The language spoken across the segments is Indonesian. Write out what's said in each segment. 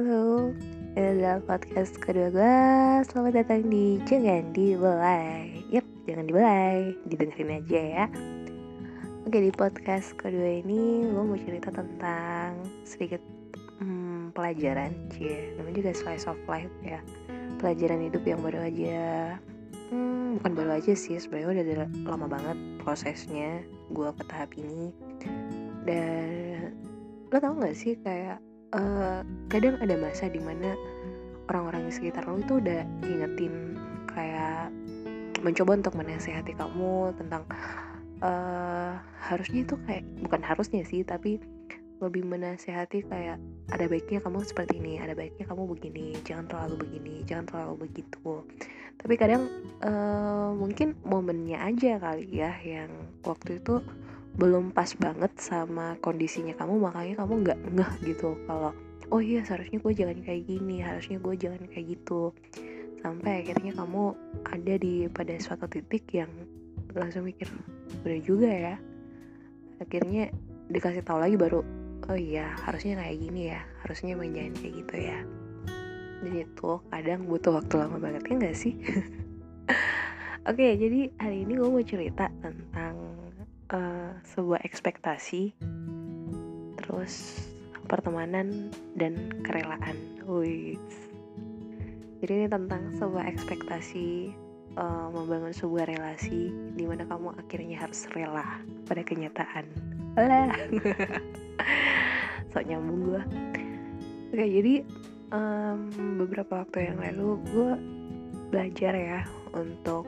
Halo, ini adalah podcast kedua gue Selamat datang di Jangan Dibelai. Yap, jangan dibelai, didengerin aja ya. Oke, di podcast kedua ini gue mau cerita tentang sedikit hmm, pelajaran Cie, namanya juga slice of life ya. Pelajaran hidup yang baru aja hmm, Bukan baru aja sih, sebenarnya udah lama banget prosesnya gue ke tahap ini. Dan lo tau gak sih kayak uh, kadang ada masa di mana orang-orang di sekitar lo itu udah ngingetin kayak mencoba untuk menasehati kamu tentang uh, harusnya itu kayak bukan harusnya sih tapi lebih menasehati kayak ada baiknya kamu seperti ini ada baiknya kamu begini jangan terlalu begini jangan terlalu begitu. Tapi kadang uh, mungkin momennya aja kali ya yang waktu itu belum pas banget sama kondisinya kamu makanya kamu nggak ngeh gitu kalau oh iya seharusnya gue jangan kayak gini harusnya gue jangan kayak gitu. Sampai akhirnya kamu ada di pada suatu titik yang langsung mikir udah juga ya. Akhirnya dikasih tahu lagi baru oh iya harusnya kayak gini ya harusnya jangan kayak gitu ya. Dan itu kadang butuh waktu lama banget ya nggak sih? Oke jadi hari ini gue mau cerita tentang uh, sebuah ekspektasi terus pertemanan dan kerelaan. Wih. Jadi ini tentang sebuah ekspektasi uh, membangun sebuah relasi di mana kamu akhirnya harus rela pada kenyataan. Lah. Sok nyambung gue oke jadi um, beberapa waktu yang lalu gue belajar ya untuk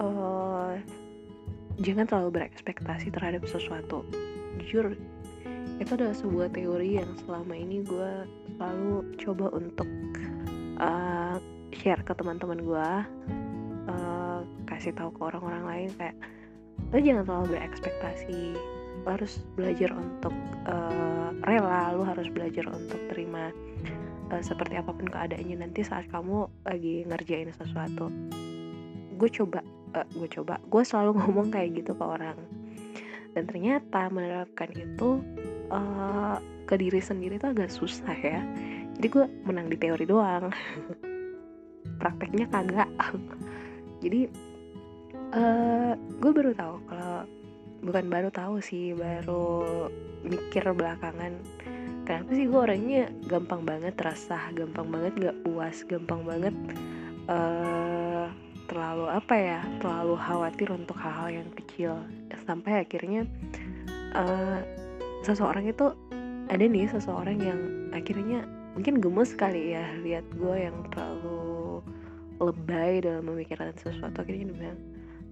uh, jangan terlalu berekspektasi terhadap sesuatu. Jujur itu adalah sebuah teori yang selama ini gue selalu coba untuk uh, share ke teman-teman gue uh, kasih tahu ke orang-orang lain kayak lo jangan terlalu berekspektasi. Lo harus belajar untuk uh, rela. Lo harus belajar untuk terima uh, seperti apa pun keadaannya nanti saat kamu lagi ngerjain sesuatu. Gue coba uh, gue coba. Gue selalu ngomong kayak gitu ke orang. Dan ternyata menerapkan itu uh, ke diri sendiri tuh agak susah ya. Jadi gue menang di teori doang. Prakteknya kagak. Jadi uh, gue baru tahu kalau bukan baru tahu sih baru mikir belakangan kenapa sih gue orangnya gampang banget resah gampang banget gak puas gampang banget uh, terlalu apa ya terlalu khawatir untuk hal-hal yang kecil. Sampai akhirnya uh, seseorang itu ada nih seseorang yang akhirnya mungkin gemes kali ya lihat gue yang terlalu lebay dalam memikirkan sesuatu. Akhirnya dia bilang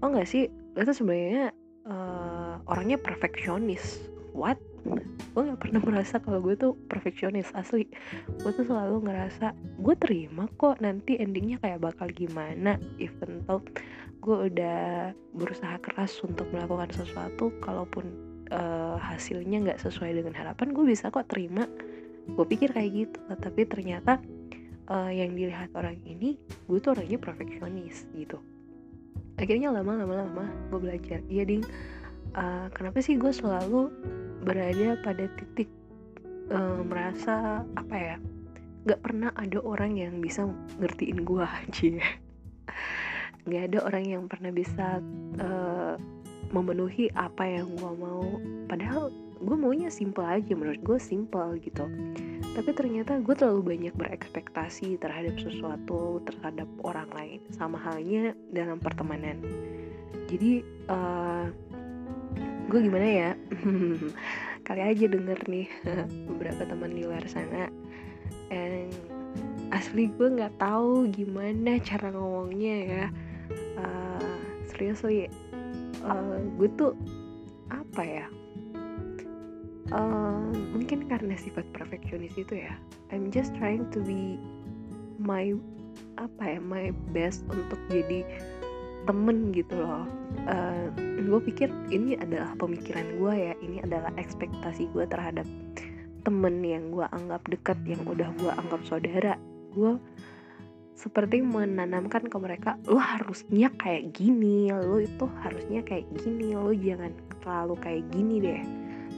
oh nggak sih? Itu sebenarnya uh, orangnya perfeksionis. What gue gak pernah merasa kalau gue tuh perfeksionis asli. Gue tuh selalu ngerasa gue terima kok nanti endingnya kayak bakal gimana. Even though gue udah berusaha keras untuk melakukan sesuatu kalaupun uh, hasilnya nggak sesuai dengan harapan gue bisa kok terima. Gue pikir kayak gitu. Tapi ternyata uh, yang dilihat orang ini gue tuh orangnya perfeksionis gitu. Akhirnya lama lama lama gue belajar iya ding. Uh, kenapa sih gue selalu berada pada titik uh, merasa apa ya nggak pernah ada orang yang bisa ngertiin gue aja nggak ada orang yang pernah bisa uh, memenuhi apa yang gue mau. Padahal gue maunya simple aja menurut gue simple gitu. Tapi ternyata gue terlalu banyak berekspektasi terhadap sesuatu terhadap orang lain. Sama halnya dalam pertemanan. Jadi uh, gue gimana ya? Kali aja denger nih beberapa teman di luar sana. And asli gue nggak tahu gimana cara ngomongnya ya. Uh, seriously uh, gue tuh apa ya? Uh, mungkin karena sifat perfeksionis itu ya. I'm just trying to be my apa ya my best untuk jadi temen gitu loh. Uh, eh, gue pikir ini adalah pemikiran gue ya ini adalah ekspektasi gue terhadap temen yang gue anggap dekat yang udah gue anggap saudara. Gue seperti menanamkan ke mereka lo harusnya kayak gini lo itu harusnya kayak gini lo jangan terlalu kayak gini deh.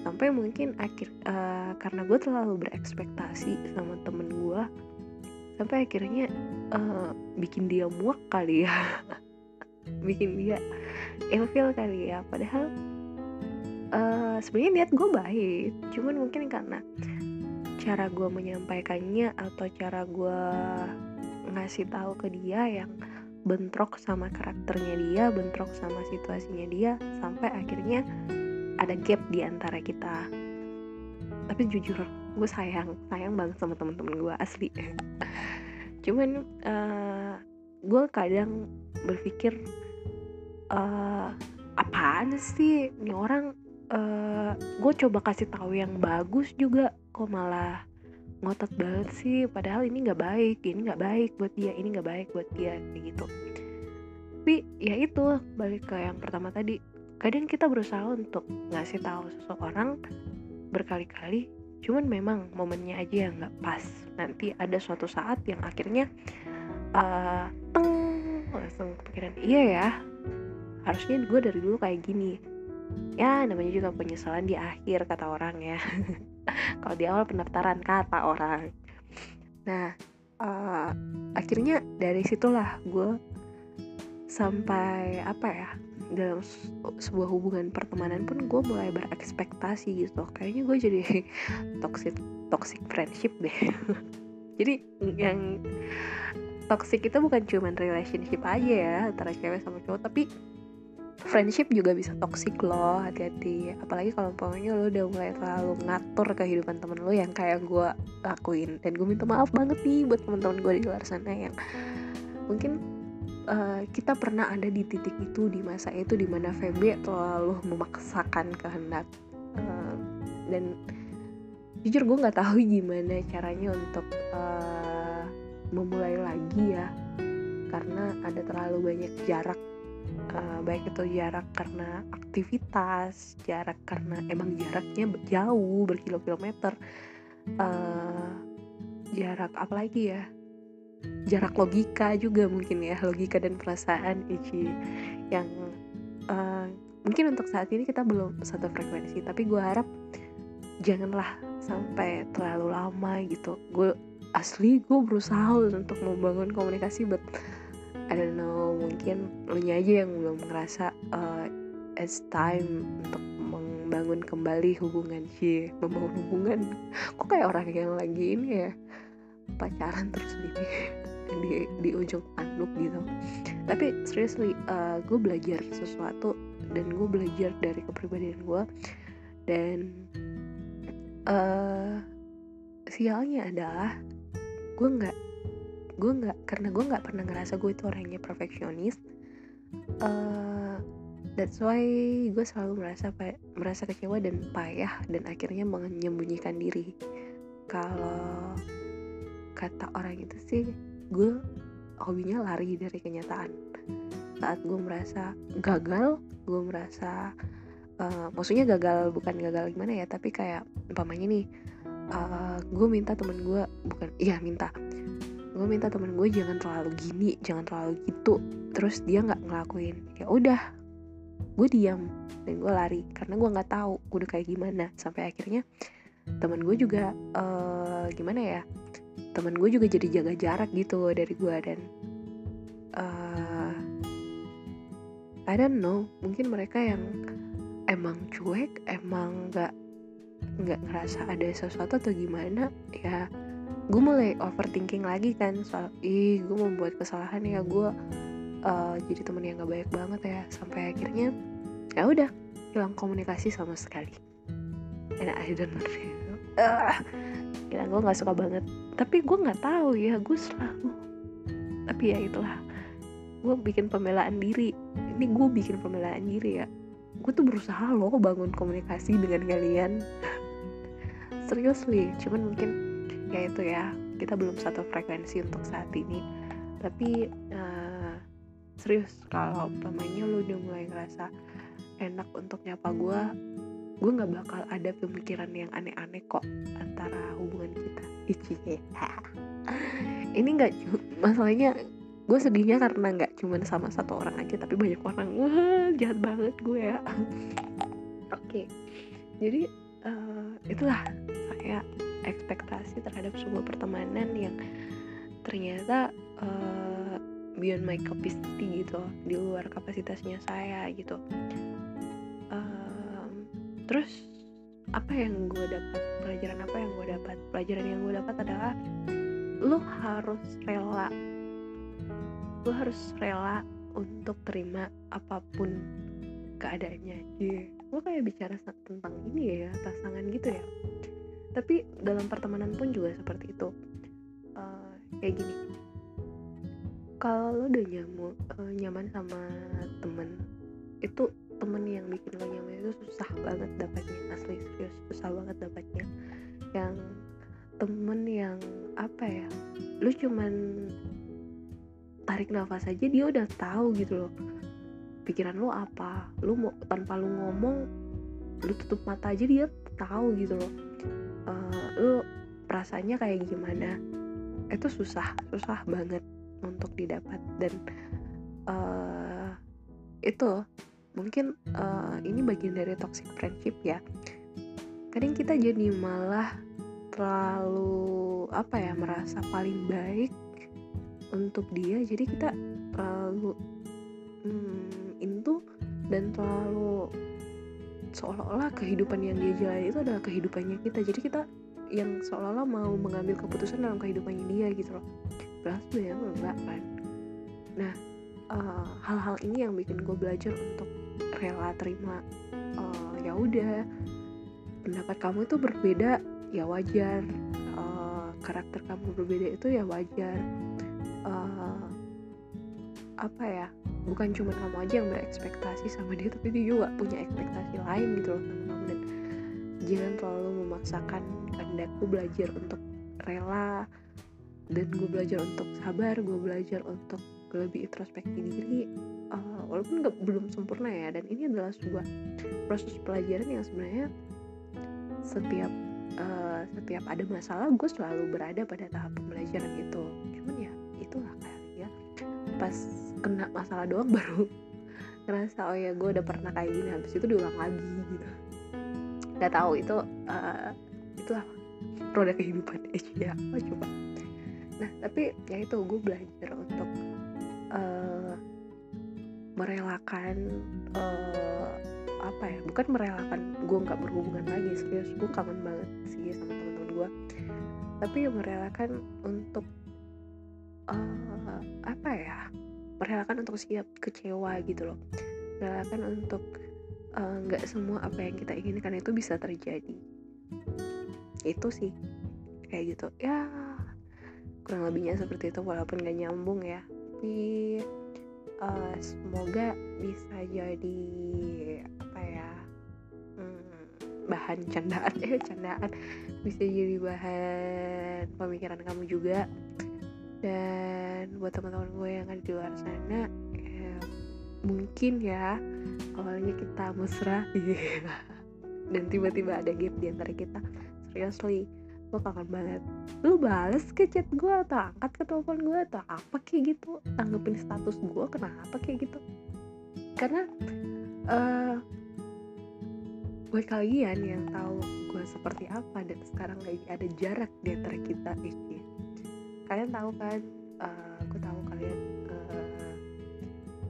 Sampai mungkin akhir uh, karena gue terlalu berekspektasi sama temen gue sampai akhirnya uh, bikin dia muak kali ya bikin dia ilfil kali ya padahal uh, sebenarnya niat gue baik cuman mungkin karena cara gue menyampaikannya atau cara gue ngasih tahu ke dia yang bentrok sama karakternya dia, bentrok sama situasinya dia, sampai akhirnya ada gap di antara kita. Tapi jujur, gue sayang, sayang banget sama temen-temen gue asli. Cuman uh, gue kadang berpikir uh, apaan sih, ini orang? Uh, gue coba kasih tahu yang bagus juga, kok malah ngotot banget sih? Padahal ini nggak baik ini nggak baik buat dia ini nggak baik buat dia kayak gitu. Tapi ya itu balik ke yang pertama tadi. Kadang kita berusaha untuk ngasih tahu seseorang berkali-kali cuman memang momennya aja yang nggak pas. Nanti ada suatu saat yang akhirnya uh, teng langsung kepikiran iya ya harusnya gue dari dulu kayak gini. Ya namanya juga penyesalan di akhir kata orang ya. Kalau di awal pendaftaran kata orang. Nah uh, akhirnya dari situlah gue sampai apa ya dalam sebuah hubungan pertemanan pun gue mulai berekspektasi gitu. Kayaknya gue jadi toxic toxic friendship deh. Jadi yang toxic itu bukan cuman relationship aja ya antara cewek sama cowok tapi friendship juga bisa toxic loh hati-hati. Apalagi kalau umpamanya lo udah mulai terlalu ngatur kehidupan temen lo yang kayak gue lakuin. Dan gue minta maaf banget nih buat teman-teman gue di luar sana yang mungkin uh, kita pernah ada di titik itu di masa itu di mana VB terlalu memaksakan kehendak uh, dan jujur gue nggak tahu gimana caranya untuk uh, memulai lagi ya karena ada terlalu banyak jarak uh, baik itu jarak karena aktivitas jarak karena emang jaraknya jauh berkilo-kilometer uh, jarak apa lagi ya jarak logika juga mungkin ya logika dan perasaan Ichi yang uh, mungkin untuk saat ini kita belum satu frekuensi tapi gue harap janganlah sampai terlalu lama gitu. Gue asli gue berusaha untuk membangun komunikasi but I don't know mungkin lu aja yang belum ngerasa uh, it's time untuk membangun kembali hubungan sih membangun hubungan. Kok kayak orang yang lagi ini ya pacaran terus di di, di ujung tanduk gitu. Tapi seriously uh, gue belajar sesuatu dan gue belajar dari kepribadian gue dan uh, sialnya adalah gue nggak gue nggak karena gue nggak pernah ngerasa gue itu orangnya perfeksionis uh, that's why gue selalu merasa merasa kecewa dan payah dan akhirnya menyembunyikan diri. Kalau kata orang itu sih gue hobinya lari dari kenyataan. Saat gue merasa gagal gue merasa uh, maksudnya gagal bukan gagal gimana ya tapi kayak umpamanya nih uh, gue minta temen gue bukan iya minta. Gue minta temen gue jangan terlalu gini jangan terlalu gitu. Terus dia nggak ngelakuin. Ya udah gue diam dan gue lari karena gue nggak tahu gue udah kayak gimana. Sampai akhirnya temen gue juga uh, gimana ya temen gue juga jadi jaga jarak gitu dari gue dan uh, I don't know mungkin mereka yang emang cuek emang nggak nggak ngerasa ada sesuatu atau gimana ya gue mulai overthinking lagi kan soal ih gue membuat kesalahan ya gue uh, jadi temen yang gak baik banget ya. Sampai akhirnya ya udah hilang komunikasi sama sekali. And I don't know uh, kira gue nggak suka banget. Tapi gue nggak tahu ya gue selalu tapi ya itulah gue bikin pembelaan diri. Ini gue bikin pembelaan diri ya. Gue tuh berusaha loh bangun komunikasi dengan kalian seriously cuman mungkin ya itu ya kita belum satu frekuensi untuk saat ini. Tapi uh, serius kalau umpamanya lu udah mulai ngerasa enak untuk nyapa gue gue nggak bakal ada pemikiran yang aneh-aneh kok antara hubungan kita. Ini nggak masalahnya gue sedihnya karena nggak cuma sama satu orang aja tapi banyak orang. Wah jahat banget gue ya. Oke okay. jadi uh, itulah saya ekspektasi terhadap sebuah pertemanan yang ternyata uh, beyond my capacity gitu di luar kapasitasnya saya gitu. Um, terus apa yang gue dapat pelajaran apa yang gue dapat? Pelajaran yang gue dapat adalah lo harus rela lo harus rela untuk terima apa pun keadaannya. Yeah. gue kayak bicara tentang ini ya pasangan gitu ya tapi dalam pertemanan pun juga seperti itu. Uh, kayak gini. Kalau lo udah nyamu, uh, nyaman sama temen itu temen yang bikin lo nyaman itu susah banget dapatnya. Asli serius susah banget dapatnya. Yang temen yang apa ya lu cuman tarik nafas aja dia udah tahu gitu loh. Pikiran lo apa? Lu mau tanpa lu ngomong lu tutup mata aja dia tahu gitu loh uh, lu perasaannya kayak gimana? Itu susah susah banget untuk didapat dan uh, itu mungkin uh, ini bagian dari toxic friendship ya. Kadang kita jadi malah terlalu apa ya merasa paling baik untuk dia jadi kita terlalu hmm, itu dan terlalu seolah-olah kehidupan yang dia jalani itu adalah kehidupannya kita. Jadi kita yang seolah-olah mau mengambil keputusan dalam kehidupannya dia gitu loh. Padahal sebenarnya enggak kan? Nah uh, hal-hal ini yang bikin gue belajar untuk rela terima uh, ya udah pendapat kamu itu berbeda ya wajar. Uh, karakter kamu berbeda itu ya wajar. Uh, apa ya bukan cuma kamu aja yang berekspektasi sama dia tapi dia juga punya ekspektasi lain gitu loh sama kamu dan jangan terlalu memaksakan kehendakku belajar untuk rela dan gue belajar untuk sabar gue belajar untuk lebih introspeksi diri. Uh, walaupun gak, belum sempurna ya dan ini adalah sebuah proses pelajaran yang sebenarnya setiap uh, setiap ada masalah gue selalu berada pada tahap pembelajaran itu pas kena masalah doang baru ngerasa oh ya gue udah pernah kayak gini. Habis itu diulang lagi gitu. Nggak tahu itu uh, itulah roda kehidupan ya oh, coba. Nah tapi ya itu gue belajar untuk uh, merelakan uh, apa ya? Bukan merelakan gue nggak berhubungan lagi serius. Gue kangen banget sih sama teman-teman gue tapi merelakan untuk uh, apa ya merelakan untuk siap kecewa gitu loh. Merelakan untuk nggak uh, semua apa yang kita inginkan itu bisa terjadi. Itu sih kayak gitu. Ya kurang lebihnya seperti itu walaupun gak nyambung ya. Tapi uh, semoga bisa jadi apa ya hmm, bahan candaan eh candaan. Bisa jadi bahan pemikiran kamu juga dan buat teman-teman gue yang ada di luar sana ya, mungkin ya awalnya kita mesra. Dan tiba-tiba ada gap di antara kita. Seriously gue kangen banget. Lu bales ke chat gue atau angkat ke telepon gue atau apa kayak gitu? Tanggepin status gue kenapa kayak gitu? Karena uh, buat kalian yang tahu gue seperti apa dan sekarang lagi ada jarak di antara kita ini kalian tahu kan uh, gue tahu kalian uh,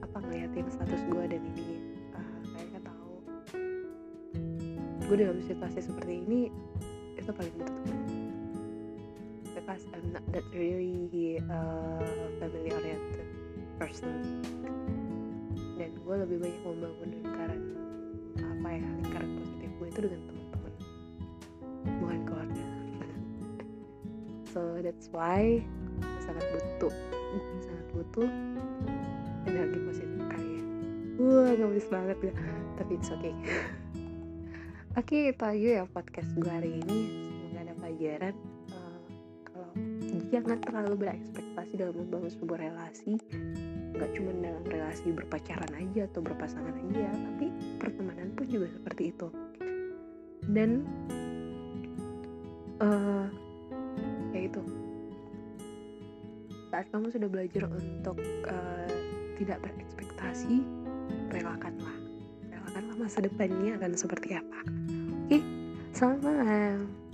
apa ngeliatin status gue dan ini uh, kalian tahu. Gue dalam situasi seperti ini itu paling butuh because I'm not that really uh, family oriented person. Dan gue lebih banyak membangun lingkaran apa ya lingkaran positif gue itu dengan teman-teman so that's why gue sangat butuh. Gue sangat butuh energi positif kalian wah ngemis banget ya. Tapi it's okay. Oke okay, itu aja ya podcast gue hari ini. Semoga ada pelajaran. Uh, Kalau jangan terlalu berekspektasi dalam membangun sebuah relasi. Gak cuma dalam relasi berpacaran aja atau berpasangan aja Tapi pertemanan pun juga seperti itu. Dan uh, Ya itu Saat kamu sudah belajar untuk uh, tidak berekspektasi Relakanlah. Relakanlah masa depannya akan seperti apa. Selamat malam.